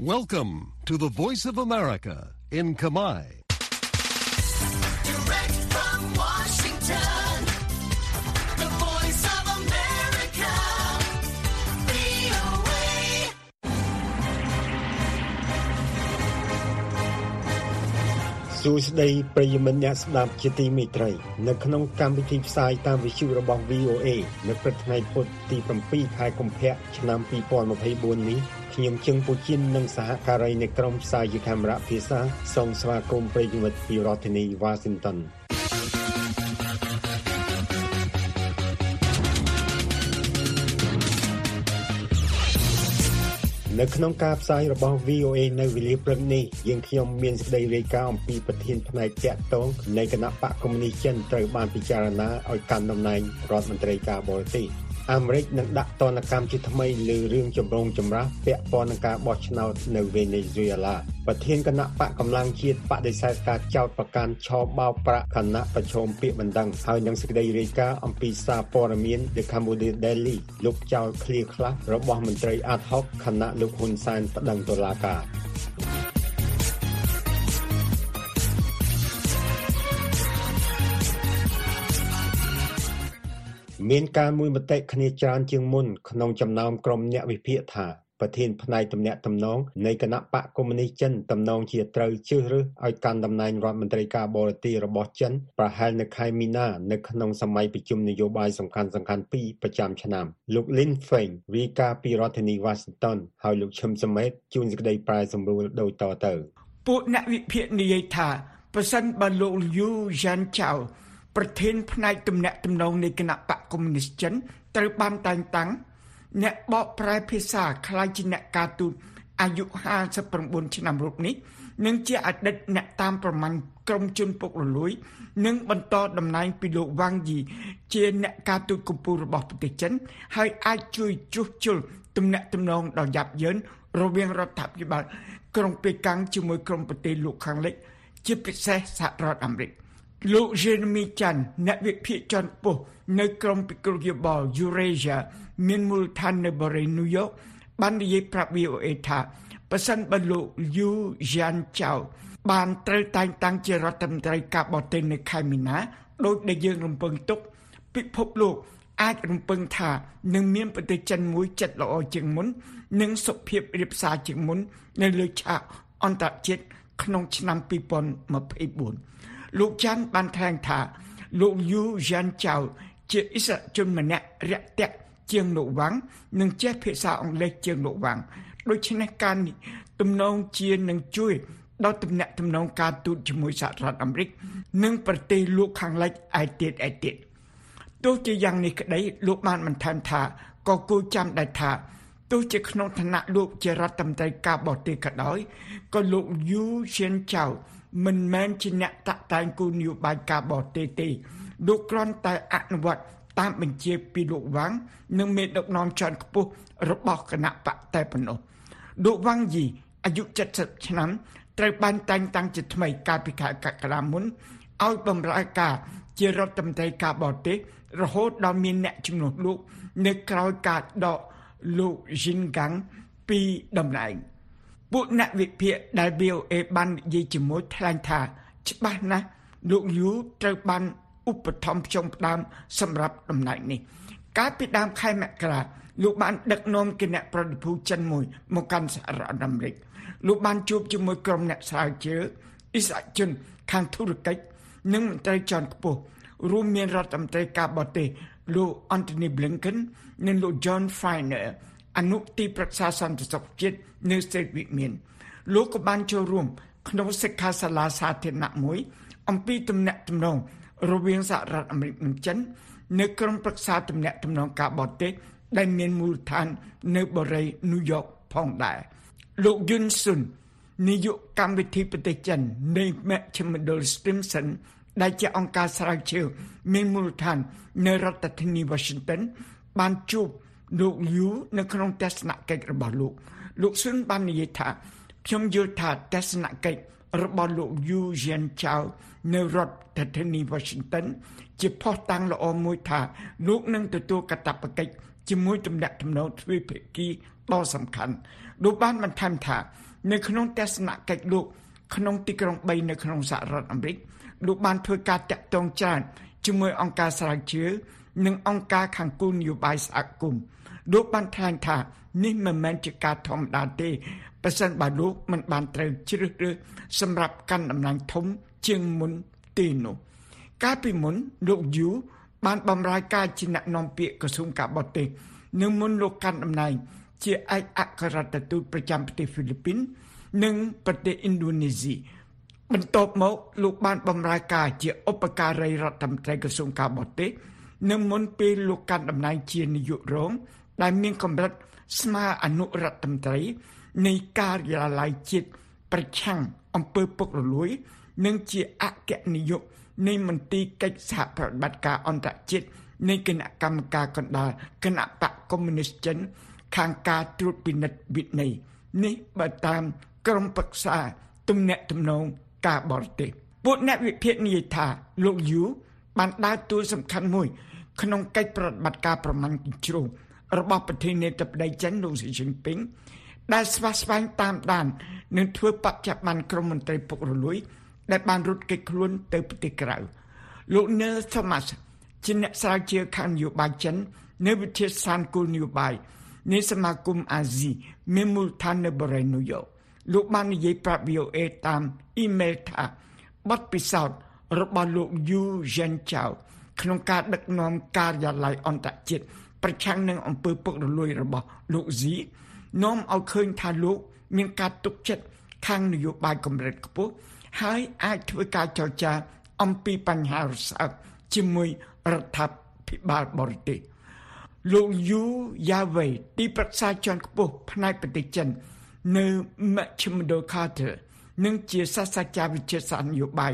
Welcome to the Voice of America in Kamai. Direct from Washington, the voice of America, VOA. សួស្តីប្រិយមិត្តអ្នកស្ដាប់ជាទីមេត្រី នៅក្នុងកម្មវិធីផ្សាយតាមវិទ្យុរបស់ VOA នៅព្រឹកថ្ងៃពុធទី7ខែកុម្ភៈឆ្នាំ2024នេះ ខ្ញុំជឹងពូជីននិងសហការីនៃក្រុមផ្សាយកាមេរ៉ាភាសាសូមស្វាគមន៍ប្រិយមិត្តពីរដ្ឋធានី Washington នៅក្នុងការផ្សាយរបស់ VOA នៅវេលាព្រឹកនេះយើងខ្ញុំមានសេចក្តីរាយការណ៍អំពីប្រធានផ្នែកតាក់ទងនៃគណៈបកកុម្មុយនីសចិនត្រូវបានពិចារណាឲ្យកាន់តំណែងរដ្ឋមន្ត្រីការបរទេស អាមេរិកនឹងដាក់ទណ្ឌកម្មជាថ្មីលើរឿងចម្រូងចម្រាសពាក់ព័ន្ធនឹងការបោះឆ្នោតនៅវេណេស៊ុយអេឡាប្រធានគណៈបកកម្លាំងជាតិបដិសេធការចោទប្រកាន់ឆបោកប្រាក់គណៈប្រជុំពាក្យបណ្ដឹងហើយនឹងសេចក្តីរាយការណ៍អំពីសារព័ត៌មាន The Cambodia Daily លោកចោលឃ្លាខ្លះរបស់មន្ត្រីអាត់ហុកគណៈលោកហ៊ុនសែនប្តឹងតុលាការ មានការមួយមតិគ្នាច្រើនជាងមុនក្នុងចំណោមក្រុមអ្នកវិភាគថាប្រធានផ្នែកទំនាក់ទំនងនៃគណៈបកកុម្មុយនីសចិនទំនងជាត្រូវជឿរើសឲ្យកាន់តំណែងរដ្ឋមន្ត្រីការបរទេសរបស់ចិនប្រហែលនៅខែមីនានៅក្នុងសម័យប្រជុំនយោបាយសំខាន់សំខាន់ពីរប្រចាំឆ្នាំលោក Lin Feng រាយការណ៍ពីរដ្ឋធានី Washington ហើយលោកឈឹមសមេតជួនសេចក្តីប្រែសម្រួលដូចតទៅពួកអ្នកវិភាគនិយាយថាប្រសិនបើលោកយូយ៉ាន់ចៅ ប្រធានផ្នែកទំនាក់ទំនងនៃគណៈបកកុម្មុយនីសចិនត្រូវបានតែងតាំងអ្នកបកប្រែភាសាខ្លាយជាអ្នកការទូតអាយុ59ឆ្នាំរូបនេះនឹងជាអតីតអ្នកតាមប្រមាញ់ក្រុមជនពុករលួយ និងបន្តតំណែងពីលោកវ៉ាងយីជាអ្នកការទូតកម្ពុជារបស់ប្រទេសចិន ហើយអាចជួយជួសជុលទំនាក់ទំនងដ៏យ៉ាប់យ៉ឺនរវាងរដ្ឋាភិបាលក្រុងប៉េកាំងជាមួយក្រុមប្រទេសលោកខាងលិច ជាពិសេសសហរដ្ឋអាមេរិក លោក Jeremy Chan អ្នកវិភាគជាន់ខ្ពស់នៅក្រុមពិគ្រោះយោបល់ Eurasia មានមូលដ្ឋាននៅបរិយា New York បាននិយាយប្រាប់ VOA ថាប្រសិនបើលោក Yu Jian Chao បានត្រូវតែងតាំងជារដ្ឋមន្ត្រីការបរទេសនៅខែមីនាដោយដែលយើងរំពឹងទុកពិភពលោកអាចរំពឹងថានឹងមានប្រទេសចិនមួយចិត្តល្អជាងមុននិងសុភាពរៀបសារជាងមុននៅលើឆាកអន្តរជាតិក្នុងឆ្នាំ2024 លោកចាន់បានថ្លែងថាលោកយូយ៉ាន់ចៅជាអិសរាជជនម្នាក់រាក់ទាក់ជាងលោកវ៉ាំងនិងចេះភាសាអង់គ្លេសជាងលោកវ៉ាំងដូច្នេះការនេះទំនងជានឹងជួយដល់ទំនាក់ទំនងការទូតជាមួយសហរដ្ឋអាមេរិក និងប្រទេសលោកខាងលិចឯទៀតឯទៀតទោះជាយ៉ាងនេះក្តីលោកបានបន្ថែមថាក៏គួរចាំដែរថាទោះជាក្នុងឋានៈលោកជារដ្ឋមន្ត្រីការបរទេសក៏ដោយក៏លោកយូឈៀនចៅ មិនមែនជាអ្នកតាក់តែងគោលនយោបាយការបរទេសទេលោកគ្រាន់តែអនុវត្តតាមបញ្ជាពីលោកវ៉ាំងនិងមេដឹកនាំជាន់ខ្ពស់របស់គណៈបកតែប៉ុណ្ណោះលោកវ៉ាំងយីអាយុ70ឆ្នាំត្រូវបានតែងតាំងជាថ្មីកាលពីខែកក្កដាមុនឲ្យបម្រើការជារដ្ឋមន្ត្រីការបរទេសរហូតដល់មានអ្នកជំនួសលោក នៅក្រោយការដកលោកយិនកាំងពីតំណែង ពួកអ្នកវិភាគដែល VOA បាននិយាយជាមួយថ្លែងថា ច្បាស់ណាស់លោកយូត្រូវបានឧបត្ថម្ភចំផ្ដើមសម្រាប់តំណែងនេះកាលពីដើមខែមករាលោកបានដឹកនាំគណៈប្រតិភូចិនមួយមកកាន់សហរដ្ឋអាមេរិកលោកបានជួបជាមួយក្រុមអ្នកស្រាវជ្រាវអិសរាជជនខាងធុរកិច្ចនិងមន្ត្រីជាន់ខ្ពស់រួមមានរដ្ឋមន្ត្រីការបរទេសលោក Anthony Blinken និងលោក John Feiner អនុទីប្រឹក្សាសន្តិសុខជាតិនៅស្ទេតវិមានលោកក៏បានចូលរួម ក្នុងសិក្ខាសាលាសាធារណៈមួយ អំពីទំនាក់ទំនងរវាងសហរដ្ឋអាមេរិកនិងចិន នៅក្រុមប្រឹក្សាទំនាក់ទំនងការបរទេសដែលមានមូលដ្ឋាននៅបរិយាញូវយ៉កផងដែរលោកយុនស៊ុននាយកកម្មវិធីប្រទេសចិននៃមជ្ឈមណ្ឌល Stimson ដែលជាអង្គការស្រាវជ្រាវមានមូលដ្ឋាននៅរដ្ឋធានី Washington បានជួប លោកយូនៅក្នុងទស្សនកិច្ចរបស់លោកលោកស៊ុនបាននិយាយថាខ្ញុំយល់ថាទស្សនកិច្ចរបស់លោកយូយៀនចៅនៅរដ្ឋធានី Washington ជាផុសតាំងល្អមួយថាលោកនឹងទទួលកាតព្វកិច្ចជាមួយទំនាក់ទំនងទ្វេភាគីដ៏សំខាន់លោកបានបន្ថែមថា នៅក្នុងទស្សនកិច្ចលោកក្នុងទីក្រុង3នៅក្នុងសហរដ្ឋអាមេរិកលោកបានធ្វើការតាក់ទងច្រើនជាមួយអង្គការស្រាវជ្រាវ និងអង្គការខាងគោលនយោបាយសហគមន៍លោកបានថ្លែងថានេះមិនមែនជាការធម្មតាទេប្រសិនបើលោកមិនបានត្រូវជ្រើសរើសសម្រាប់កាន់តំណែងធំជាងមុនទេនោះកាលពីមុនលោកយូបានបម្រើការជាអ្នកនាំពាក្យក្រសួងការបរទេសនៅមុនលោកកាន់តំណែងជាឯកអគ្គរដ្ឋទូតប្រចាំប្រទេសហ្វីលីពីន និងប្រទេសឥណ្ឌូនេស៊ីបន្ទាប់មកលោកបានបម្រើការជាឧបការីរដ្ឋមន្ត្រីក្រសួងការបរទេស នៅមុនពេលលោកកាន់តំណែងជានាយករង ដែលមានកម្រិតស្មើអនុរដ្ឋមន្ត្រីនៃការិយាល័យជាតិប្រឆាំងអំពើពុករលួយ និងជាអគ្គនាយកនៃមន្ទីរកិច្ចសហប្រតិបត្តិការអន្តរជាតិនៃគណៈកម្មការកណ្ដាលគណៈបកកុម្មុយនីសចិន ខាងការត្រួតពិនិត្យវិន័យនេះបើតាមក្រមប្រឹក្សាទំនាក់ទំនងការបរទេសពួកអ្នកវិភាគនិយាយថាលោកយូបានដើរតួសំខាន់មួយ ក្នុងកិច្ចប្រតិបត្តិការប្រមាណគីជ្រុងរបស់ប្រធានាធិបតីចិនលោកស៊ីជីនពីងដែលស្វាស្វែងតាមដាននិងធ្វើបច្ចុប្បន្នក្រមមន្ត្រីពុករលួយ ដែលបានរត់គេចខ្លួនទៅប្រទេសក្រៅលោក Neil Thomas ជាអ្នកស្រាវជ្រាវខាងនយោបាយចិននៅវិទ្យាស្ថានគោលនយោបាយនៃសមាគមអាស៊ីមានមូលដ្ឋាននៅបរិយាញូវយ៉កលោកបាននិយាយប្រាប់ VOA តាមអ៊ីមែលថាបទពិសោធន៍របស់លោក Yu Zhenchao ក្នុងការដឹកនាំការិយាល័យអន្តរជាតិប្រឆាំងនឹងអំពើពុករលួយរបស់លោកស៊ីនាំឲ្យឃើញថាលោក មានការទុកចិត្តខាងនយោបាយកម្រិតខ្ពស់ហើយអាចធ្វើការចរចា អំពីបញ្ហារសើបជាមួយរដ្ឋាភិបាលបរទេសលោកយូយ៉ាវេទីប្រឹក្សាជាន់ខ្ពស់ផ្នែកប្រទេសចិន នៅមជ្ឈមណ្ឌល Carter និងជាសាស្ត្រាចារ្យវិទ្យាសាស្ត្រនយោបាយ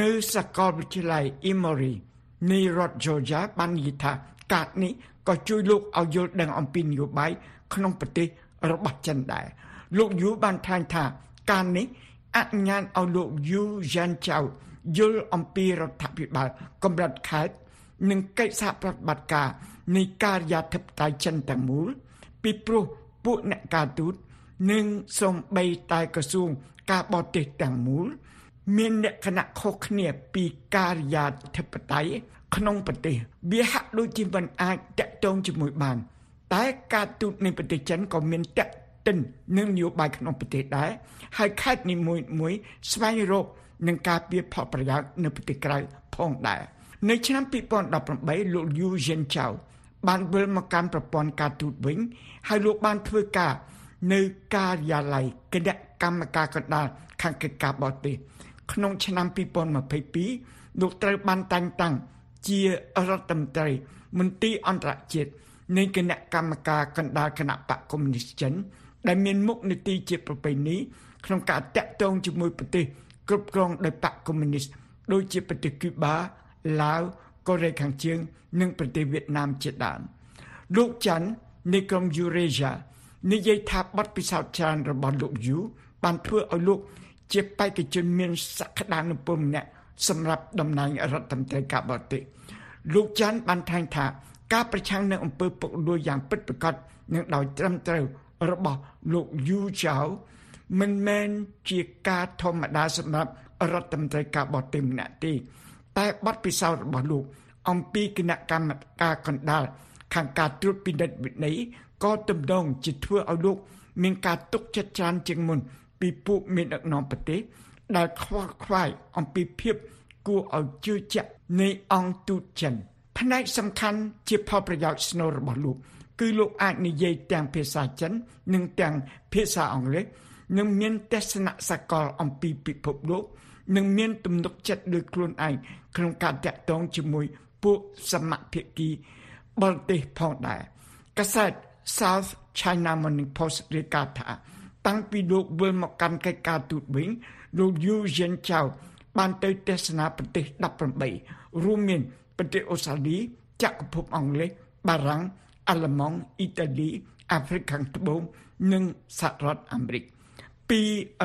នៅសាកលវិទ្យាល័យ Emory នៃរដ្ឋ Georgia បាននិយាយថាកាតនេះក៏ជួយលោកឲ្យយល់ដឹងអំពីនយោបាយក្នុងប្រទេសរបស់ចិនដែរលោកយូបានថ្លែងថាការនេះអនុញ្ញាតឲ្យលោកយូយ៉ានចៅយល់អំពីរដ្ឋាភិបាលកម្រិតខេត្តនិងកិច្ចសហប្រតិបត្តិការនៃការិយាធិបតេយ្យចិនទាំងមូលពីព្រោះពួកអ្នកការទូតនិងសំបីតែក្រសួងការបរទេសទាំងមូល មានលក្ខណៈខុសគ្នាពីការិយាធិបតេយ្យក្នុងប្រទេសវាហាក់ដូចជាមិនអាចតាក់ទងជាមួយបាន តែការទូតនៃប្រទេសចិនក៏មានតាក់ទិននឹងនយោបាយក្នុងប្រទេសដែរហើយខេត្តនីមួយមួយស្វែងរកនឹងការពៀផលប្រយោជន៍នៅប្រទេសក្រៅផងដែរនៅឆ្នាំ2018លោកយូយិនចៅបានវិលមកកាន់ប្រព័ន្ធការទូតវិញ ហើយលោកបានធ្វើការ នៅការិយាល័យគណៈកម្មការកណ្ដាលខាងកិច្ចការបរទេស ក្នុងឆ្នាំ2022លោកត្រូវបានតែងតាំងជារដ្ឋមន្ត្រីមន្ទីរអន្តរជាតិនៃគណៈកម្មការកណ្ដាលគណៈបកកុម្មុយនីសចិនដែលមានមុខនីតិជាប្រពៃណីក្នុងការតាក់ទងជាមួយប្រទេសគ្រប់គ្រងដោយបកកុម្មុយនីសដូចជាប្រទេសគូបាឡាវកូរ៉េខាងជើង និងប្រទេសវៀតណាមជាដើមលោកច័ន្ទនៃក្រុម Eurasia និយាយថាបទពិសោធន៍ច្រើនរបស់លោកយូបានធ្វើឲ្យលោក ជាបេក្ខជនមានសក្តានុពលម្នាក់សម្រាប់តំណែងរដ្ឋមន្ត្រីការបរទេសលោកច័ន្ទបានថ្លែងថា ការប្រឆាំងនឹងអំពើពុករលួយយ៉ាងពិតប្រាកដនិងដោយត្រឹមត្រូវរបស់លោកយូចៅមិនមែនជាការធម្មតាសម្រាប់រដ្ឋមន្ត្រីការបរទេសម្នាក់ទេតែបទពិសោធន៍របស់លោក អំពីគណៈកម្មការកណ្ដាលខាងការត្រួតពិនិត្យវិន័យក៏ទំនងជាធ្វើឲ្យលោក មានការទុកចិត្តច្រើនជាងមុន ពីពួកមានដឹកនាំប្រទេសដែលខ្វល់ខ្វាយអំពីភាពគួរឲ្យជឿជាក់នៃអង្គទូតចិនផ្នែកសំខាន់ជាផលប្រយោជន៍ស្នូលរបស់លោកគឺលោកអាចនិយាយទាំងភាសាចិន និងទាំងភាសាអង់គ្លេសនិងមានទស្សនៈសកលអំពីពិភពលោកនិងមានទំនុកចិត្តលើខ្លួនឯងក្នុងការតាក់ទងជាមួយពួកសមភាគីបរទេសផងដែរកាសែត South China Morning Post រាយការណ៍ថា តាំងពីលោកវិលមកកាន់កិច្ចការទូតវិញលោក Yu Zhenchao បានទៅទស្សនាប្រទេស18រួមមានប្រទេសអូស្ត្រាលីចក្រភពអង់គ្លេសបារាំងអាល្លឺម៉ង់អ៊ីតាលីអាហ្វ្រិកខាងត្បូងនិងសហរដ្ឋអាមេរិកពី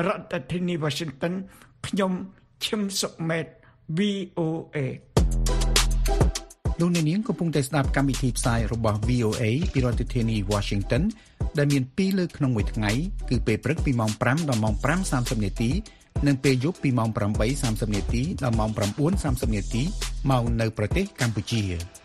រដ្ឋធានី Washington ខ្ញុំឈឹមសុកមេត VOA លោកអ្នកនាងកំពុងតែស្ដាប់កម្មវិធីផ្សាយរបស់ VOA ពីរដ្ឋធានី Washington ដែលមាន2លើកក្នុងមួយថ្ងៃគឺពេលព្រឹកពីម៉ោង5ដល់ម៉ោង5:30នាទីនិងពេលយប់ពីម៉ោង8:30នាទីដល់ម៉ោង9:30នាទីមកនៅប្រទេសកម្ពុជា។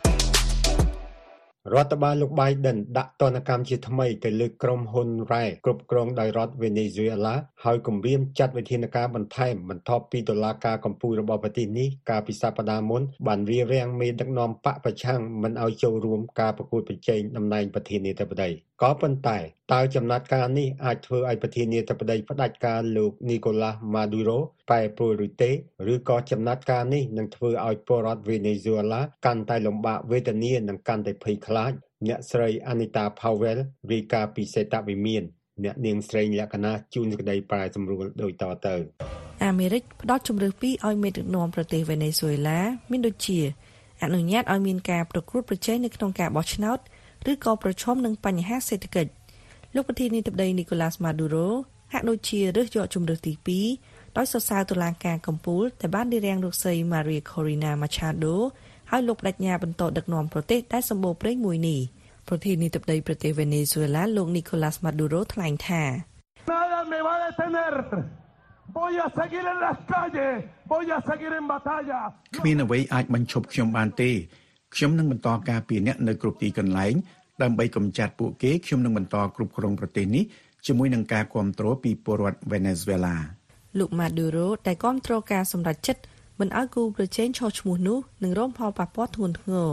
រដ្ឋបាលលោក Biden ដាក់ទណ្ឌកម្មជាថ្មីទៅលើក្រុមហ៊ុនរ៉ែគ្រប់គ្រងដោយរដ្ឋ Venezuela ហើយគម្រាមចាត់វិធានការបន្ថែមបន្ទាប់ពីតុលាការកំពូលរបស់ប្រទេសនេះកាលពីសប្តាហ៍មុនបានរារាំងមេដឹកនាំបកប្រឆាំងមិនឲ្យចូលរួមការប្រកួតប្រជែងតំណែងប្រធានាធិបតីក៏ប៉ុន្តែតើចំណាត់ការនេះអាចធ្វើឲ្យប្រធានាធិបតីផ្ដាច់ការលោក Nicolas Maduro ប្រែប្រួលឬទេឬក៏ចំណាត់ការនេះនឹងធ្វើឲ្យពលរដ្ឋ Venezuela កាន់តែលំបាកវេទនានិងកាន់តែភ័យខ្លាចអ្នកស្រី Anita Powell រាយការណ៍ពីសេតវិមានអ្នកនាងស្រីលក្ខណៈជួនសេចក្តីប្រែសម្រួលដូចតទៅអាមេរិកផ្ដល់ជំរឿសពីរឲ្យមេដឹកនាំប្រទេសវេណេស៊ុយឡាមានដូចជាអនុញ្ញាតឲ្យមានការប្រកួតប្រជែងនៅក្នុងការបោះឆ្នោតឬក៏ប្រឈមនឹងបញ្ហាសេដ្ឋកិច្ចលោកប្រធានាធិបតីនីកូឡាសម៉ាឌូរ៉ូហាក់ដូចជារើសយកជំរឿសទី2ដោយសរសើរតុលាការកំពូលតែបានរារាំងលោកស្រី Maria Corina Machado ហើយលោកបដិញ្ញាបន្តដឹកនាំប្រទេសដែលសម្បូរព្រៃមួយនេះប្រធានាធិបតីប្រទេសវេណេស៊ុយឡាលោក Nicolas Maduro ថ្លែងថា Nada me va a detener. Voy a seguir en las calles. Voy a seguir en batalla. គ្មានអ្វីអាចបញ្ឈប់ខ្ញុំបានទេខ្ញុំនឹងបន្តការពារអ្នកនៅគ្រប់ទីកន្លែងដើម្បីកម្ចាត់ពួកគេខ្ញុំនឹងបន្តគ្រប់គ្រងប្រទេសនេះជាមួយនឹងការគ្រប់គ្រងពីពលរដ្ឋវេណេស៊ុយឡាលោក Maduro ដែលគ្រប់គ្រងការសម្រេចចិត្ត មិនឲ្យគូប្រជែងឆោឈ្មោះនោះនឹងរងផលប៉ះពាល់ធ្ងន់ធ្ងរ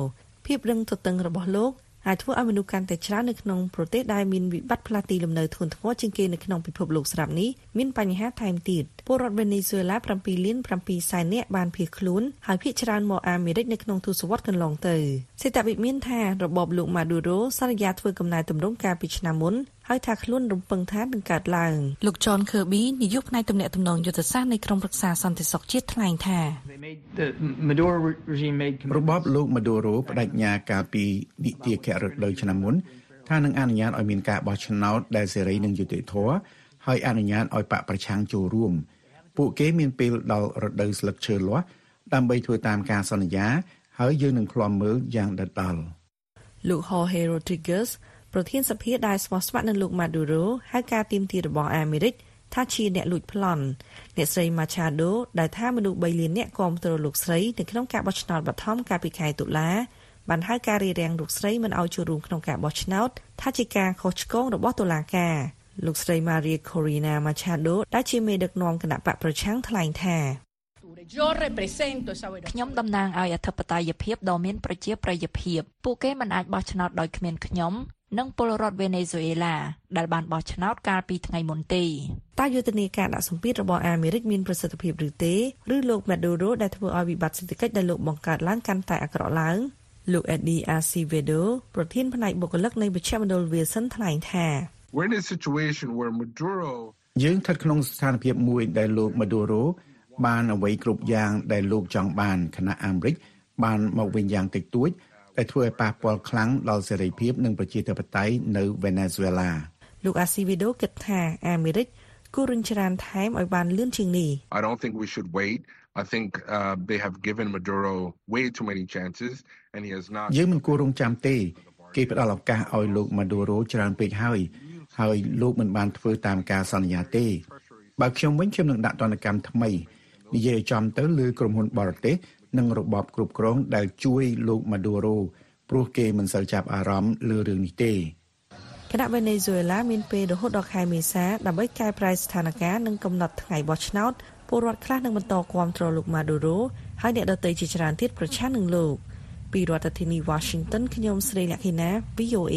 ភាពរឹងទទឹងរបស់លោកអាចធ្វើឲ្យមនុស្សកាន់តែច្រើននៅក្នុងប្រទេសដែលមានវិបត្តិផ្លាស់ទីលំនៅធ្ងន់ធ្ងរជាងគេនៅក្នុងពិភពលោកស្រាប់នេះមានបញ្ហាថែមទៀតពលរដ្ឋវេណេស៊ុយឡា7លាន7សែននាក់បានភៀសខ្លួនហើយភៀសច្រើនមកអាមេរិកនៅក្នុងទសវត្សរ៍កន្លងទៅសេតវិមានថារបបលោកម៉ាឌូរ៉ូសន្យាធ្វើកំណែតម្រង់ការពីឆ្នាំមុនហើយថាខ្លួនរំពឹងថានឹងកើតឡើងលោក John Kirby នាយកផ្នែកទំនាក់ទំនងយុទ្ធសាស្ត្រនៃក្រុមប្រឹក្សាសន្តិសុខជាតិថ្លែងថារបបលោក Maduro បដិញ្ញាកាលពីនីតិគរដូវឆ្នាំមុនថានឹងអនុញ្ញាតឲ្យមានការបោះឆ្នោតដែលសេរីនិងយុត្តិធម៌ហើយអនុញ្ញាតឲ្យបកប្រឆាំងចូលរួមពួកគេមានពេលដល់រដូវស្លឹកឈើលាស់ដើម្បីធ្វើតាមការសន្យា ហើយយើងនឹងឃ្លាំមើលយ៉ាងដិតដល់លោក Jorge Rodriguez ប្រធានសភាដែលស្មោះស្ម័គ្រនឹងលោក Maduro ហៅការទៀមទារបស់អាមេរិកថាជាអ្នកលួចប្លន់អ្នកស្រី Machado ដែលថាមនុស្ស3លានអ្នកគាំទ្រលោកស្រីនៅក្នុងការបោះឆ្នោតបឋមកាលពីខែតុលាបានហៅការរារាំងលោកស្រីមិនឲ្យចូលរួមក្នុងការបោះឆ្នោតថាជាការខុសឆ្គងរបស់តុលាការលោកស្រី Maria Corina Machado ដែលជាមេដឹកនាំគណៈបកប្រឆាំងថ្លែងថាខ្ញុំតំណាងឲ្យអធិបតេយ្យភាពដ៏មានប្រជាប្រិយភាពពួកគេមិនអាចបោះឆ្នោតដោយគ្មានខ្ញុំ និងពលរដ្ឋវេណេស៊ុយអេឡាដែលបានបោះឆ្នោតកាលពីថ្ងៃមុនទេតើយុទ្ធនាការដាក់សម្ពាធរបស់អាមេរិកមានប្រសិទ្ធភាពឬទេឬលោក Maduro ដែលធ្វើឲ្យវិបត្តិសេដ្ឋកិច្ចដែលលោកបង្កើតឡើងកាន់តែអាក្រក់ឡើងលោក Eddie Acevedo ប្រធានផ្នែកបុគ្គលិកនៃវិជ្ជាមណ្ឌល Wilson ថ្លែងថា We're in a situation where Maduro យើងស្ថិតក្នុងស្ថានភាពមួយដែលលោក Maduro បានអ្វីគ្រប់យ៉ាងដែលលោកចង់បានគណៈអាមេរិកបានមកវិញយ៉ាងតិចតួច ដែលធ្វើឲ្យប៉ះពាល់ខ្លាំងដល់សេរីភាពនិងប្រជាធិបតេយ្យនៅវេណេស៊ុយឡាលោកអាស៊ីវីដូគិតថាអាមេរិកគួររញច្រានថែមឲ្យបានលឿនជាងនេះ I don't think we should wait I think uh, they have given Maduro way too many chances and he has not យើងមិនគួររងចាំទេ គេផ្ដល់ឱកាសឲ្យលោក Maduro ច្រើនពេកហើយ ហើយលោកមិនបានធ្វើតាមការសន្យាទេបើខ្ញុំវិញខ្ញុំនឹងដាក់ទណ្ឌកម្មថ្មីនិយាយចំទៅលើក្រុមហ៊ុនបរទេស និងរបបគ្រប់គ្រងដែលជួយលោកម៉ាឌូរ៉ូព្រោះគេមិនសូវចាប់អារម្មណ៍លើរឿងនេះទេគណៈវេណេស៊ុយឡាមានពេលរហូតដល់ខែមេសាដើម្បីកែប្រែស្ថានភាពនិងកំណត់ថ្ងៃបោះឆ្នោតពលរដ្ឋខ្លះនឹងបន្តគាំទ្រលោកម៉ាឌូរ៉ូហើយអ្នកដទៃជាច្រើនទៀតប្រឆាំងនឹងលោកពីរដ្ឋធានី Washington ខ្ញុំស្រីលក្ខិណា VOA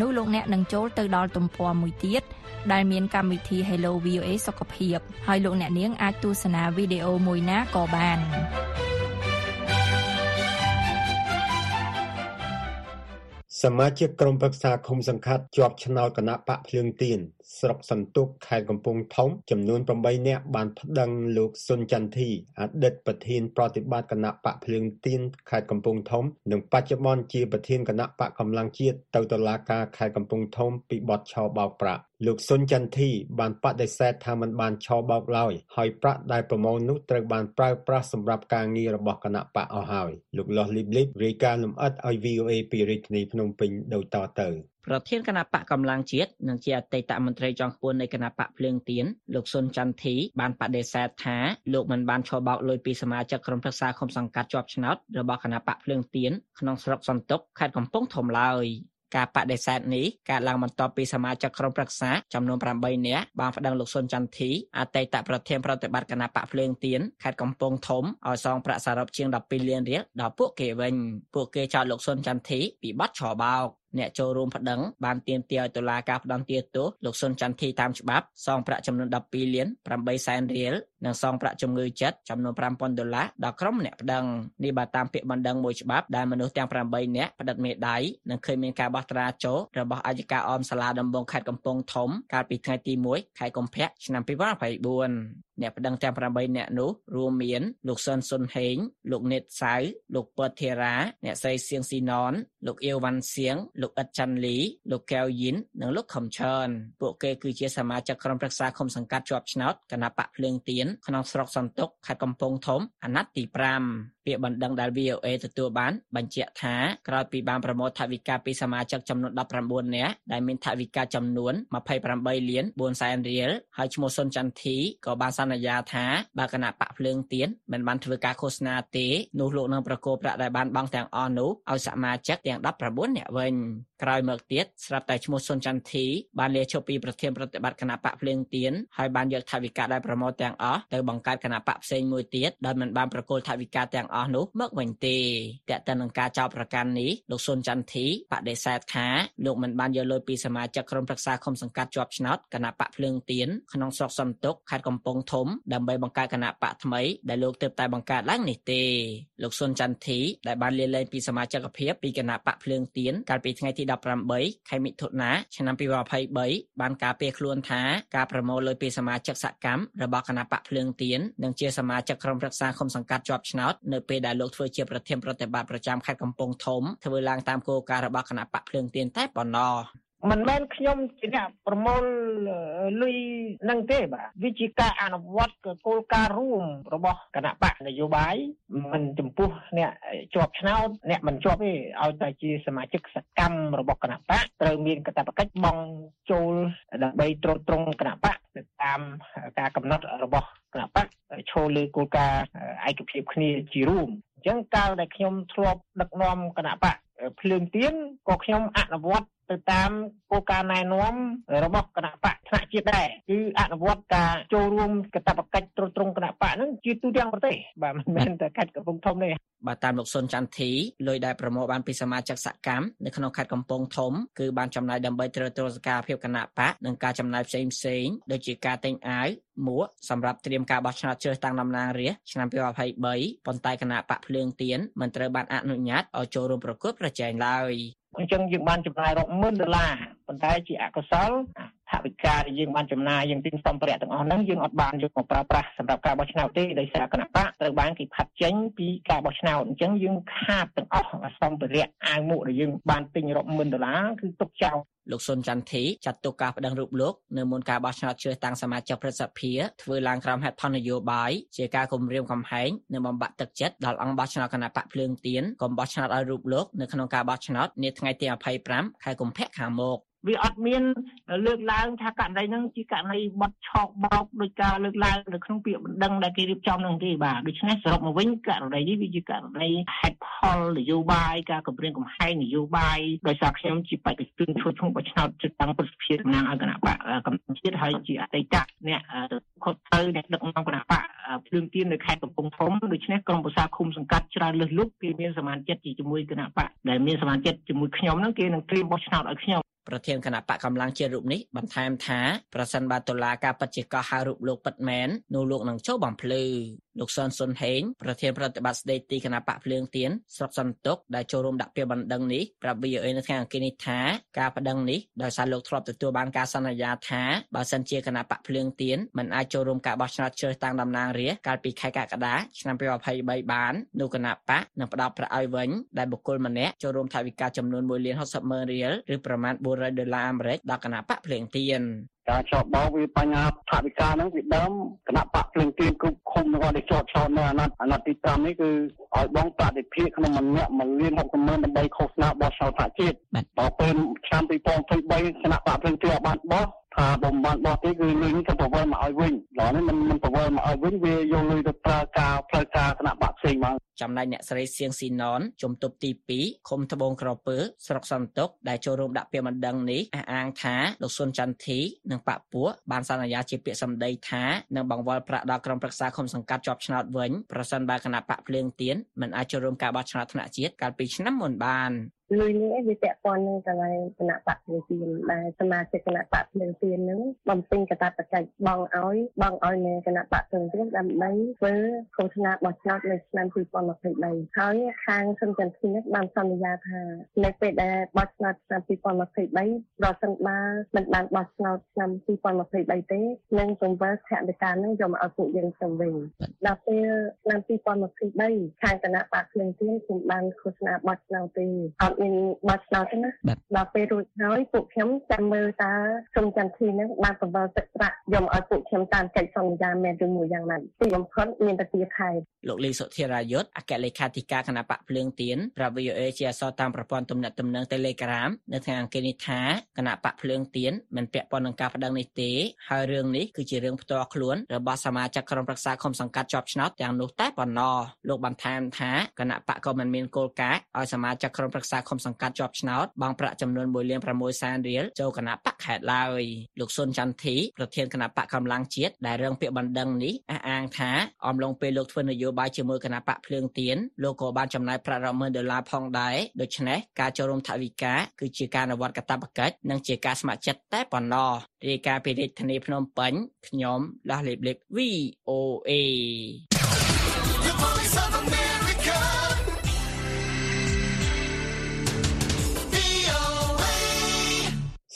នោះលោកអ្នកនឹងចូលទៅដល់ទំព័រមួយទៀតដែលមានកម្មវិធី Hello VOA សុខភាពហើយលោកអ្នកនាងអាចទស្សនាវីដេអូមួយណាក៏បាន។ សមាជិកក្រុមប្រឹក្សាឃុំសង្កាត់ជាប់ឆ្នោតគណៈបកភ្លើងទៀនស្រុកសន្ទុកខេត្តកំពង់ធំចំនួន8នាក់បានប្តឹងលោកសុនចន្ទធីអតីតប្រធានប្រតិបត្តិគណៈបកភ្លើងទៀនខេត្តកំពង់ធំ និងបច្ចុប្បន្នជាប្រធានគណៈបកកម្លាំងជាតិទៅតុលាការខេត្តកំពង់ធំពីបទឆោបោកប្រាក់ លោក សុនចន្ទធី បានបដិសេធថាមិនបានឆោបោកឡើយហើយប្រាក់ដែលប្រមូលនោះត្រូវបានប្រើប្រាស់សម្រាប់ការងាររបស់គណៈបកអស់ហើយលោកលាស់លីបលីបរាយការណ៍លម្អិតឲ្យ VOA ពីរាជធានីភ្នំពេញដូចតទៅប្រធានគណៈបកកម្លាំងជាតិនិងជាអតីតមន្ត្រីជាន់ខ្ពស់នៃគណៈបកភ្លើងទៀនលោកសុនចន្ទធីបានបដិសេធថាលោកមិនបានឆោបោកលុយពីសមាជិកក្រុមប្រឹក្សាឃុំសង្កាត់ជាប់ឆ្នោតរបស់គណៈបកភ្លើងទៀនក្នុងស្រុកសន្ទុកខេត្តកំពង់ធំឡើយ ការបដិសេធនេះកើតឡើងបន្ទាប់ពីសមាជិកក្រុមប្រឹក្សាចំនួន8នាក់បានប្តឹងលោកសុនចន្ទធីអតីតប្រធានប្រតិបត្តិគណៈបកភ្លើងទៀនខេត្តកំពង់ធំឲ្យសងប្រាក់សរុបជាង12លានរៀលដល់ពួកគេវិញពួកគេចោទលោកសុនចន្ទធីពីបទឆបោក អ្នកចូលរួមប្តឹងបានទាមទារឲ្យតុលាការផ្តន្ទាទោសលោកសុនចន្ទធីតាមច្បាប់សងប្រាក់ចំនួន12លាន8សែនរៀលនិងសងប្រាក់ជំងឺចិត្តចំនួន5000ដុល្លារដល់ក្រុមអ្នកប្តឹងនេះបើតាមពាក្យបណ្ដឹងមួយច្បាប់ដែលមនុស្សទាំង8នាក់ផ្តិតមេដៃនិងឃើញមានការបោះត្រាចូលរបស់អัยការអមសាលាដំបងខេត្តកំពង់ធំកាលពីថ្ងៃទី1ខែកុម្ភៈឆ្នាំ2024អ្នកប្តឹងទាំង8នាក់នោះរួមមានលោកសុនសុនហេងលោកនេតសៅលោកពតធីរ៉ាអ្នកស្រីសៀងស៊ីណនលោកអៀវវ៉ាន់សៀងលោកអ៊ិតច័ន្ទលី លោកកែវយីននិងលោកខំឆើនពួកគេគឺជាសមាជិកក្រុមប្រឹក្សាឃុំសង្កាត់ជាប់ឆ្នោតគណៈបកភ្លើងទៀនក្នុងស្រុកសន្ទុកខេត្តកំពង់ធំអាណត្តិទី5ពាក្យបណ្ដឹងដែល VOA ទទួលបានបញ្ជាក់ថាក្រោយពីបានប្រមូលថវិកាពីសមាជិកចំនួន19នាក់ដែលមានថវិកាចំនួន28លាន4សែនរៀលហើយឈ្មោះសុនចន្ទធីក៏បានសន្យាថាបើគណៈបកភ្លើងទៀនមិនបានធ្វើការឃោសនាទេនោះលោកនឹងប្រកោប្រាក់ដែលបានបង់ទាំងអស់នោះឲ្យសមាជិកទាំង19នាក់វិញក្រោយមកទៀតស្រាប់តែឈ្មោះសុនចន្ទធីបានលាឈប់ពីប្រធានប្រតិបត្តិគណៈបកភ្លើងទៀនហើយបានយកថវិកាដែលប្រមូលទាំងអស់ទៅបង្កើតគណៈបកផ្សេងមួយទៀតដោយមិនបានប្រកល់ថវិកាទាំងអស់នោះមកវិញទេតែទៅនឹងការចោទប្រកាន់នេះលោកសុនចន្ទធីបដិសេធថាលោកមិនបានយកលុយពីសមាជិកក្រុមប្រឹក្សាឃុំសង្កាត់ជាប់ឆ្នោតគណៈបកភ្លើងទៀនក្នុងស្រុកសំទុកខេត្តកំពង់ធំដើម្បីបង្កើតគណៈបកថ្មីដែលលោកទើបតែបង្កើតឡើងនេះទេលោកសុនចន្ទធីដែលបានលាលែងពីសមាជិកភាពពីគណៈបកភ្លើងទៀនកាលពីថ្ងៃទី18ខែមិថុនាឆ្នាំ2023បានការពារខ្លួនថាការប្រមូលលុយពីសមាជិកសកម្មរបស់គណៈបកភ្លើងទៀននិងជាសមាជិកក្រុមប្រឹក្សាឃុំសង្កាត់ជាប់ឆ្នោតនៅពេលដែលលោកធ្វើជាប្រធានប្រតិបត្តិប្រចាំខេត្តកំពង់ធំធ្វើឡើងតាមគោលការណ៍របស់គណៈបកភ្លើងទៀនតែប៉ុណ្ណោះ មិនមែនខ្ញុំជាអ្នកប្រមូលលុយនឹងទេបាទវាជាការអនុវត្តគោលការណ៍រួមរបស់គណៈបកនយោបាយមិនចំពោះអ្នកជាប់ឆ្នោតអ្នកមិនជាប់ទេឲ្យតែជាសមាជិកសកម្មរបស់គណៈបកត្រូវមានកាតព្វកិច្ចបង់ចូលដើម្បីត្រួតត្រងគណៈបកទៅតាមការកំណត់របស់គណៈបកឈលលើគោលការណ៍ឯកភាពគ្នាជារួមអញ្ចឹងកាលដែលខ្ញុំធ្លាប់ដឹកនាំគណៈបកភ្លើងទៀនក៏ខ្ញុំអនុវត្ត ទៅតាមគោលការណ៍ណែនាំរបស់គណៈបកថ្នាក់ជាតិដែរគឺអនុវត្តការចូលរួមកាតព្វកិច្ចត្រួតត្រងគណៈបកហ្នឹងជាទូទាំងប្រទេសបាទមិនមែនតែខេត្តកំពង់ធំទេបើតាមលោកសុនចន្ទធីលុយដែលប្រមូលបានពីសមាជិកសកម្មនៅក្នុងខេត្តកំពង់ធំគឺបានចំណាយដើម្បីត្រួតត្រងសកម្មភាពគណៈបកនិងការចំណាយផ្សេងផ្សេងៗដូចជាការទិញអាវមួកសម្រាប់ត្រៀមការបោះឆ្នោតជ្រើសតាំងតំណាងរាស្ត្រឆ្នាំ2023ប៉ុន្តែគណៈបកភ្លើងទៀនមិនត្រូវបានអនុញ្ញាតឲ្យចូលរួមប្រកួតប្រជែងឡើយ អញ្ចឹងយើងបានចំណាយរាប់ម៉ឺនដុល្លារប៉ុន្តែជាអកុសល ថវិកាដែលយើងបានចំណាយយើងទិញសម្ភារៈទាំងអស់ហ្នឹងយើងអត់បានយកមកប្រើប្រាស់សម្រាប់ការបោះឆ្នោតទេដោយសារគណៈបកត្រូវបានគេផាត់ចេញពីការបោះឆ្នោតអញ្ចឹងយើងខាតទាំងអស់សម្ភារៈអាវមួកដែលយើងបានទិញរាប់ម៉ឺនដុល្លារគឺទុកចោលលោកសុនចន្ទធីចាត់ទុកការប្តឹងរូបលោកនៅមុនការបោះឆ្នោតជ្រើសតាំងសមាជិកព្រឹទ្ធសភាធ្វើឡើងក្រោមហេតុផលនយោបាយជាការគំរាមកំហែងនិងបំបាក់ទឹកចិត្តដល់អង្គបោះឆ្នោតគណៈបកភ្លើងទៀនកុំបោះឆ្នោតឲ្យរូបលោកនៅក្នុងការបោះឆ្នោតនាថ្ងៃទី25ខែកុម្ភៈខាងមុខ វាអត់មានលើកឡើងថាករណីហ្នឹងជាករណីបត់ឆោកបោកដោយការលើកឡើងនៅក្នុងពាក្យបណ្ដឹងដែលគេរៀបចំហ្នឹងទេបាទដូច្នេះសរុបមកវិញករណីនេះវាជាករណីហេតុផលនយោបាយការគម្រាមកំហែងនយោបាយដោយសារខ្ញុំជាបេក្ខជនធ្វើឈ្មោះបោះឆ្នោតជិតតាំងប្រសិទ្ធភាពតំណាងឲ្យគណៈបកកម្ពុជាជាតិហើយជាអតីតអ្នកទៅខុសទៅអ្នកដឹកនាំគណៈបកភ្លើងទៀននៅខេត្តកំពង់ធំដូច្នេះក្រុមប្រឹក្សាឃុំសង្កាត់ច្រើនលើសលុបគេមានសមាជិកជាមួយគណៈបកដែលមានសមាជិកជាមួយខ្ញុំហ្នឹងគេនឹងត្រៀមបោះឆ្នោតឲ្យខ្ញុំ ប្រធានគណៈបកកម្លាំងជាតិរូបនេះបន្ថែមថាប្រសិនបើតុលាការពិតជាកោះហៅរូបលោកពិតមែននោះលោកនឹងចូលបំភ្លឺលោកសុនសុនហេងប្រធានប្រតិបត្តិស្ដីទីគណៈបកភ្លើងទៀនស្រុកសន្ទុកដែលចូលរួមដាក់ពាក្យបណ្ដឹងនេះប្រាប់ VOA នៅថ្ងៃអង្គារនេះថាការប្តឹងនេះដោយសារលោកធ្លាប់ទទួលបានការសន្យាថាបើសិនជាគណៈបកភ្លើងទៀនមិនអាចចូលរួមការបោះឆ្នោតជ្រើសតាំងតំណាងរាស្ត្រកាលពីខែកក្កដាឆ្នាំ2023បាននោះគណៈបកនឹងផ្ដល់ប្រាក់ឲ្យវិញដែលបុគ្គលម្នាក់ចូលរួមថវិកាចំនួន1លាន60ម៉ឺនរៀលឬប្រមាណ400ដុល្លារអាមេរិកដល់គណៈបកភ្លើងទៀន ការចោតបោកវាបញ្ហាថាវិការហ្នឹងវាដើមគណៈបកភ្លឹងទៀនគ្រប់ឃុំនៅគាត់ដែលចោតឆោតនៅអាណត្តិអាណត្តិទី5នេះគឺឲ្យបងប្រតិភិក្នុងម្នាក់1លាន60ម៉ឺនដើម្បីឃោសនាបោះឆ្នោតថាជាតិបើពេលឆ្នាំ2023គណៈបកភ្លឹងទៀនបានបោះថាបំបានបោះទេគឺលុយនេះទៅប្រវល់មកឲ្យវិញដល់នេះមិនមិនប្រវល់មកឲ្យវិញវាយកលុយទៅប្រើការផ្លូវការគណៈបក ផ្សេងមកចំណែកអ្នកស្រីសៀងស៊ីណនជំទប់ទី2ឃុំត្បូងក្រពើស្រុកសន្ទុកដែលចូលរួមដាក់ពាក្យបណ្ដឹងនេះអះអាងថាលោកសុនចន្ទធីនិងបពពួកបានសន្យាជាពាក្យសម្ដីថានឹងបង្វិលប្រាក់ដល់ក្រុមប្រឹក្សាឃុំសង្កាត់ជាប់ឆ្នោតវិញប្រសិនបើគណៈបកភ្លើងទៀនមិនអាចចូលរួមការបោះឆ្នោតថ្នាក់ជាតិកាលពីឆ្នាំមុនបាន លុយនេះវាពាក់ព័ន្ធនឹងកន្លែងគណៈបកភ្លើងទៀនដែលសមាជិកគណៈបកភ្លើងទៀននឹងបំពេញកាតព្វកិច្ចបងឲ្យបងឲ្យនៅគណៈបកភ្លើងទៀនដើម្បីធ្វើឃោសនាបោះឆ្នោតនៅឆ្នាំ2023ហើយខាងសុនចន្ទធីនេះបានសន្យាថានៅពេលដែលបោះឆ្នោតឆ្នាំ2023ប្រសិនបើមិនបានបោះឆ្នោតឆ្នាំ2023ទេនឹងកង្វល់ថវិកានឹងយកមកឲ្យពួកយើងទៅវិញដល់ពេលឆ្នាំ2023ខាងគណៈបកភ្លើងទៀនខ្ញុំបានឃោសនាបោះឆ្នោតទេអត់មានបោះឆ្នោតទេណាដល់ពេលរួចហើយពួកខ្ញុំចាំមើលតើសុំចន្ទធីនឹងបានបង្វិលទឹកប្រាក់យកមកឲ្យពួកខ្ញុំតាមកិច្ចសន្យាមែនឬមួយយ៉ាងណាទីបំផុតមានតែទីខែលោកលីសុធិរាយុទ្ធអគ្គលេខាធិការគណៈបកភ្លើងទៀនប្រាប់ VOA ជាអសរតាមប្រព័ន្ធទំនាក់ទំនង Telegram នៅថ្ងៃអង្គារនេះថាគណៈបកភ្លើងទៀនមិនពាក់ព័ន្ធនឹងការប្តឹងនេះទេហើយរឿងនេះគឺជារឿងផ្ទាល់ខ្លួនរបស់សមាជិកក្រុមប្រឹក្សាឃុំសង្កាត់ជាប់ឆ្នោតទាំងនោះតែប៉ុណ្ណោះលោកបានថែមថាគណៈបកក៏មិនមានគោលការណ៍ឲ្យសមាជិកក្រុមប្រឹក្សាឃុំសង្កាត់ជាប់ឆ្នោតបង់ប្រាក់ចំនួន1លាន6សែនរៀលចូលគណៈបកខេត្តឡើយលោកសុនចន្ទធីប្រធានគណៈបកកម្លាំងជាតិដែលរឿងពាក្យបណ្ដឹងនេះអះអាងថាអំឡុងពេលលោកធ្វើនយោបាយជាមួយគណៈបកភ្លើងទៀនលោកក៏បានចំណាយប្រាក់រាប់ម៉ឺនដុល្លារផងដែរដូច្នេះការចូលរួមថវិកាគឺជាការអនុវត្តកាតព្វកិច្ចនិងជាការស្ម័គ្រចិត្តតែប៉ុណ្ណោះរាយការណ៍ពីរាជធានីភ្នំពេញខ្ញុំលាស់លេបលេប VOA The voice of America.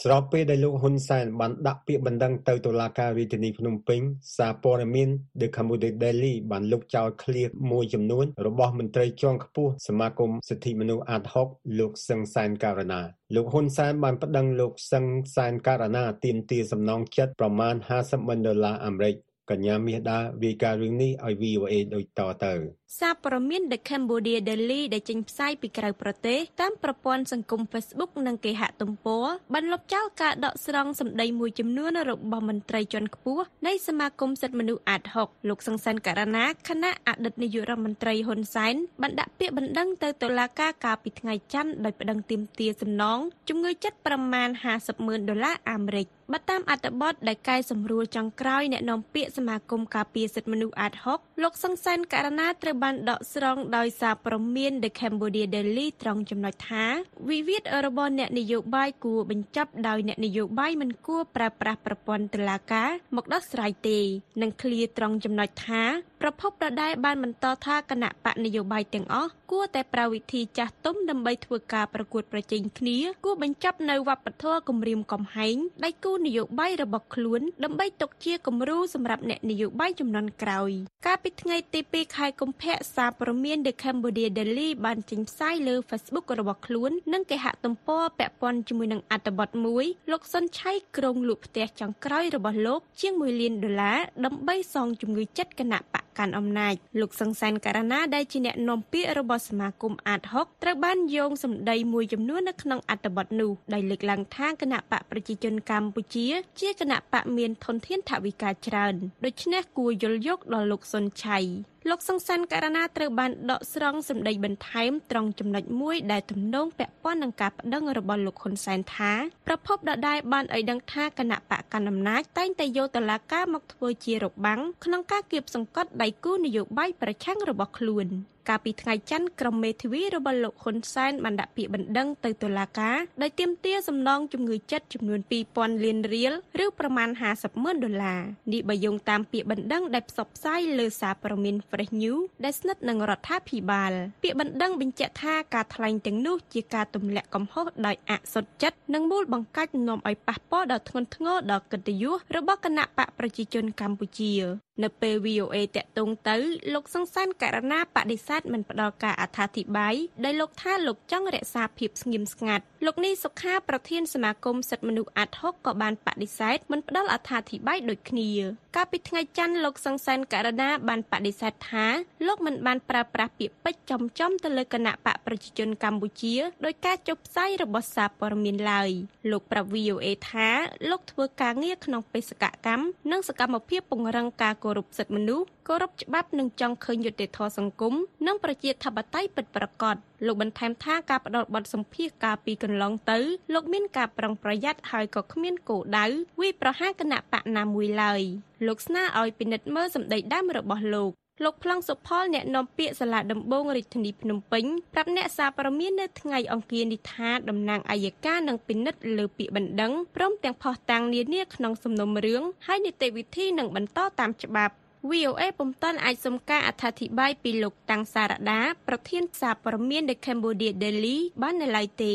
ស្របពេលដែលលោកហ៊ុនសែនបានដាក់ពាក្យបណ្ដឹងទៅតុលាការរាជធានីភ្នំពេញសារព័ត៌មាន The Cambodia Daily បានលុបចោលឃ្លាមួយចំនួន របស់មន្ត្រីជាន់ខ្ពស់សមាគមសិទ្ធិមនុស្សអាត6លោកសឹងសែនករណាលោកហ៊ុនសែនបានប្តឹងលោកសឹងសែនករណាទាមទារសំណងចិត្តប្រមាណ50ម៉ឺនដុល្លារអាមេរិក កញ្ញាមាសដារាយការណ៍រឿងនេះឲ្យ VOA ដូចតទៅសារព័ត៌មាន The Cambodia Daily ដែលចេញផ្សាយពីក្រៅប្រទេសតាមប្រព័ន្ធសង្គម Facebook និងគេហទំព័របានលុបចោលការដកស្រង់សម្ដីមួយចំនួនរបស់មន្ត្រីជាន់ខ្ពស់នៃសមាគមសិទ្ធិមនុស្សអាត6លោកសង្សានករណាគណៈអតីតនាយករដ្ឋមន្ត្រីហ៊ុនសែនបានដាក់ពាក្យបណ្ដឹងទៅតុលាការកាលពីថ្ងៃច័ន្ទដោយប្តឹងទាមទារសំណងជំងឺចិត្តប្រមាណ50ម៉ឺនដុល្លារអាមេរិក បើតាមអត្ថបទដែលកែសម្រួលចុងក្រោយអ្នកនាំពាក្យសមាគមការពារសិទ្ធិមនុស្សអាត6លោកសង្សានករណាត្រូវបានដកស្រង់ដោយសារព្រមាន The Cambodia Daily ត្រង់ចំណុចថាវិវាទរបស់អ្នកនយោបាយគួរបញ្ចប់ដោយអ្នកនយោបាយមិនគួរប្រើប្រាស់ប្រព័ន្ធតុលាការមកដោះស្រាយទេនិងឃ្លាត្រង់ចំណុចថាប្រភពដដែលបានបន្តថាគណៈបកនយោបាយទាំងអស់គួរតែប្រើវិធីចាស់ទុំដើម្បីធ្វើការប្រកួតប្រជែងគ្នាគួរបញ្ចប់នៅវប្បធម៌គំរាមកំហែងដៃគូនយោបាយរបស់ខ្លួនដើម្បីទុកជាគំរូសម្រាប់អ្នកនយោបាយចំនួនក្រោយកាលពីថ្ងៃទី2ខែកុម្ភៈសារព័ត៌មាន The Cambodia Daily បានចេញផ្សាយលើ Facebook របស់ខ្លួននិងគេហទំព័រពាក់ព័ន្ធជាមួយនឹងអត្ថបទមួយលោកសុនឆៃក្រុងលក់ផ្ទះចុងក្រោយរបស់លោក ជាង1លានដុល្លារដើម្បីសងជំងឺចិត្តគណៈបកកាន់អំណាចលោកសង្សានករណាដែលជាអ្នកនាំពាក្យរបស់សមាគមអាត6ត្រូវបានយោងសម្ដីមួយចំនួននៅក្នុងអត្ថបទនោះដោយលើកឡើងថាគណៈបកប្រជាជនកម្ពុជា ជាគណៈបកមានធនធានថវិកាច្រើនដូច្នេះគួរយល់យកដល់លោកសុនឆៃ លោកសង្សានករណាត្រូវបានដកស្រង់សម្ដីបន្ថែមត្រង់ចំណុចមួយដែលទំនងពាក់ព័ន្ធនឹងការប្តឹងរបស់លោកហ៊ុនសែនថាប្រពន្ធដដែលបានឲ្យដឹងថាគណៈបកកណ្ដាលអំណាចតែងតែយកតឡាការមកធ្វើជារបាំងក្នុងការគៀបសង្កត់ដៃគូនយោបាយប្រឆាំងរបស់ខ្លួន កាលពីថ្ងៃច័ន្ទក្រុមមេធាវីរបស់លោកហ៊ុនសែនបានដាក់ពាក្យបណ្ដឹងទៅតុលាការដោយទាមទារសំណងជំងឺចិត្តចំនួន2000លានរៀលឬប្រមាណ50ម៉ឺនដុល្លារនេះបើយោងតាមពាក្យបណ្ដឹងដែលផ្សព្វផ្សាយលើសារព័ត៌មាន Fresh News ដែលស្និទ្ធនឹងរដ្ឋាភិបាលពាក្យបណ្ដឹងបញ្ជាក់ថាការថ្លែងទាំងនោះជាការទម្លាក់កំហុសដោយអសុទ្ធចិត្តនិងមូលបង្កាច់នាំឲ្យប៉ះពាល់ដល់ធ្ងន់ធ្ងរដល់កិត្តិយសរបស់គណៈបកប្រជាជនកម្ពុជា នៅពេល VOA តាក់ទងទៅលោកសង្សានករណាបដិសេធមិនផ្ដល់ការអត្ថាធិប្បាយដោយលោកថាលោកចង់រក្សាភាពស្ងៀមស្ងាត់លោកនេះសុខាប្រធានសមាគមសិទ្ធិមនុស្សអាត់ហុកក៏បានបដិសេធមិនផ្ដល់អត្ថាធិប្បាយដូចគ្នា កាលពីថ្ងៃច័ន្ទលោកសង្សានករណាបានបដិសេធថាលោកមិនបានប្រើប្រាស់ពាក្យពេចន៍ចំចំទៅលើគណៈបកប្រជាជនកម្ពុជាដោយការចុះផ្សាយរបស់សារព័ត៌មានឡើយលោកប្រាប់ VOA ថាលោកធ្វើការងារក្នុងបេសកកម្មនិងសកម្មភាពពង្រឹងការគោរពសិទ្ធិមនុស្សគោរពច្បាប់និងចង់ឃើញយុត្តិធម៌សង្គមនិងប្រជាធិបតេយ្យពិតប្រាកដលោកបន្ថែមថាការផ្ដល់បទសម្ភាសកាលពីកន្លងទៅលោកមានការប្រុងប្រយ័ត្នហើយក៏គ្មានគោលដៅវិប្រហារគណៈបកណាមួយឡើយលោកស្នើឲ្យពិនិត្យមើលសម្ដីដើមរបស់លោកលោកប្លង់សុផលអ្នកនាំពាក្យសាលាដំបងរាជធានីភ្នំពេញប្រាប់អ្នកសារព័ត៌មាននៅថ្ងៃអង្គារនេះថាតំណាងអัยការនឹងពិនិត្យលើពាក្យបណ្ដឹងព្រមទាំងផុសតាំងនានាក្នុងសំណុំរឿងហើយនីតិវិធីនឹងបន្តតាមច្បាប់ VOA ពុំទាន់អាចសុំការអត្ថាធិប្បាយពីលោកតាំងសារដា ប្រធានសារព័ត៌មាន The Cambodia Daily បាននៅឡើយទេ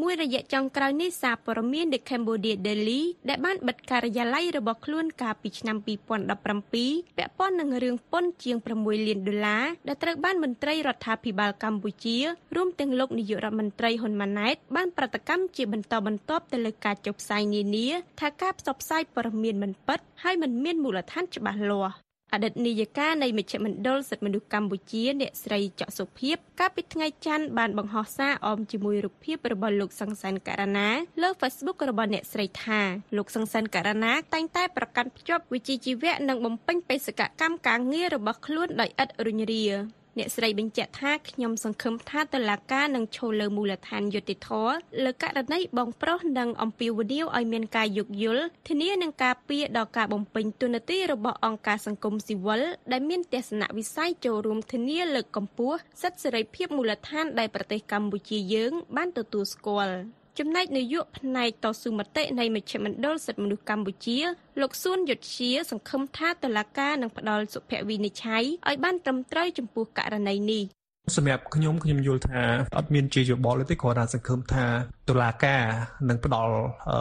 មួយរយៈចុងក្រោយនេះសារព័ត៌មាន The Cambodia Daily ដែលបានបិទការិយាល័យរបស់ខ្លួនកាលពីឆ្នាំ2017ពាក់ព័ន្ធនឹងរឿងពន្ធជាង6លានដុល្លារដែលត្រូវបានមន្ត្រីរដ្ឋាភិបាលកម្ពុជារួមទាំងលោកនាយករដ្ឋមន្ត្រីហ៊ុនម៉ាណែតបានប្រតិកម្មជាបន្តបន្ទាប់ទៅលើការចុះផ្សាយនានាថាការផ្សព្វផ្សាយព័ត៌មានមិនពិតហើយមិនមានមូលដ្ឋានច្បាស់លាស់ អតីតនាយិកានៃមជ្ឈមណ្ឌលសិទ្ធិមនុស្សកម្ពុជាអ្នកស្រីច័កសុភាពកាលពីថ្ងៃច័ន្ទបានបង្ហោះសារអមជាមួយរូបភាពរបស់លោកសង្សានករណាលើ Facebook របស់អ្នកស្រីថាលោកសង្សានករណាតែងតែប្រកាន់ភ្ជាប់វិជ្ជាជីវៈនិងបំពេញបេសកកម្មការងាររបស់ខ្លួនដោយឥតរុញរា អ្នកស្រីបញ្ជាក់ថាខ្ញុំសង្ឃឹមថាតឡាការនឹងឈលលើមូលដ្ឋានយុតិធធលើករណីបងប្រុសនិងអំពាវនាវឲ្យមានការយោគយល់ធានានឹងការពារដល់ការបំពេញទូនាទីរបស់អង្គការសង្គមស៊ីវិលដែលមានទស្សនវិស័យចូលរួមធានាលើកកម្ពស់សិទ្ធិសេរីភាពមូលដ្ឋានដែលប្រទេសកម្ពុជាយើង បានទទួលស្គាល់ ចំណែកនាយកផ្នែកតស៊ូមតិនៃមជ្ឈមណ្ឌលសិទ្ធិមនុស្សកម្ពុជាលោកសួនយុទ្ធជាសង្ឃឹមថាតុលាការនឹងផ្ដល់សុភវិនិច្ឆ័យឲ្យបានត្រឹមត្រូវចំពោះករណីនេះសម្រាប់ខ្ញុំខ្ញុំយល់ថាអត់មានជាយោបល់ទេគ្រាន់តែសង្ឃឹមថាតុលាការនឹងផ្ដល់អឺ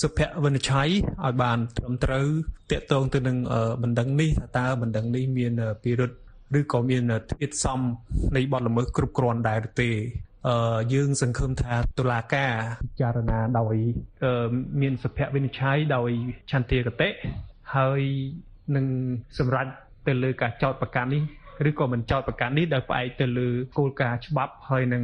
សុភវិនិច្ឆ័យឲ្យបានត្រឹមត្រូវតាក់ទងទៅនឹងបណ្ដឹងនេះថាតើបណ្ដឹងនេះមានពិរុទ្ធឬក៏មានធាតុសំនៃបទល្មើសគ្រប់គ្រាន់ដែរឬទេ យើងសង្ឃឹមថាតុលាការពិចារណាដោយមានសុភវិនិច្ឆ័យដោយឆន្ទាគតិហើយនឹងសម្រេចទៅលើការចោទប្រកាន់នេះឬក៏មិនចោទប្រកាន់នេះដោយផ្អែកទៅលើគោលការណ៍ច្បាប់ហើយនឹង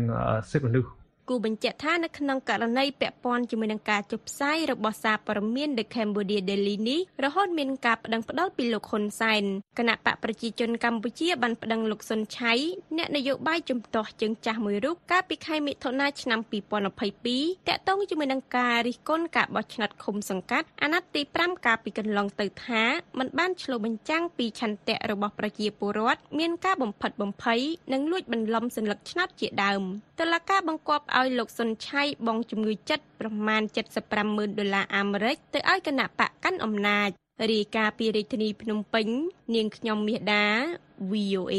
សិទ្ធិមនុស្ស គូបញ្ជាក់ថានៅក្នុងករណីពាក់ព័ន្ធជាមួយនឹងការចុះផ្សាយរបស់សារព័ត៌មាន The Cambodia Daily នេះរហូតមានការប្តឹងផ្តល់ពីលោកហ៊ុនសែនគណៈបកប្រជាជនកម្ពុជាបានប្តឹងលោកសុនឆៃអ្នកនយោបាយជំទាស់ជើងចាស់មួយរូបកាលពីខែមិថុនាឆ្នាំ2022តាក់ទងជាមួយនឹងការរិះគន់ការបោះឆ្នោតឃុំសង្កាត់អាណត្តិទី5កាលពីកន្លងទៅថាมันបានឆ្លុះបញ្ចាំងពីឆន្ទៈរបស់ប្រជាពលរដ្ឋមានការបំផិតបំភ័យនិងលួចបន្លំសញ្ញាឆ្នោតជាដើមតឡការបង្គាប់ឲ្យលោកសុនឆៃបងជំងឺចិត្តប្រមាណ75ម៉ឺនដុល្លារអាមេរិកទៅឲ្យគណៈបកកាន់អំណាចរាយការណ៍ពីរាជធានីភ្នំពេញ នាងខ្ញុំមាសដា VOA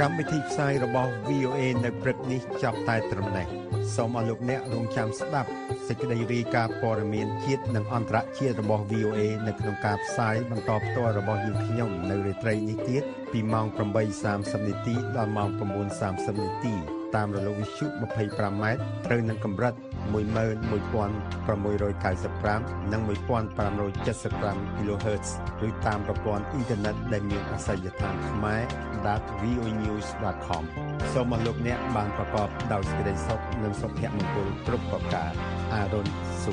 កម្មវិធីផ្សាយរបស់ VOA នៅព្រឹកនេះចប់តែត្រឹមនេះសូមអរលោកអ្នករងចាំស្ដាប់ សេចក្តីរាយការណ៍ព័ត៌មានជាតិនិងអន្តរជាតិរបស់ VOA នៅក្នុងការផ្សាយបន្តផ្ទាល់របស់យើងខ្ញុំនៅរាត្រីនេះទៀតពីម៉ោង8:30នាទីដល់ម៉ោង9:30នាទីតាមរលកវិទ្យុ 25m ត្រូវនឹងកម្រិត11695និង1575 kHz ឬតាមប្រព័ន្ធអ៊ីនធឺណិតដែលមានអាសយដ្ឋានខ្មែរ .voenews.com សូមអរលោកអ្នកបានប្រកបដោយសេចក្តីសុខនិងសុភមង្គលគ្រប់ប្រការ អារុនសុ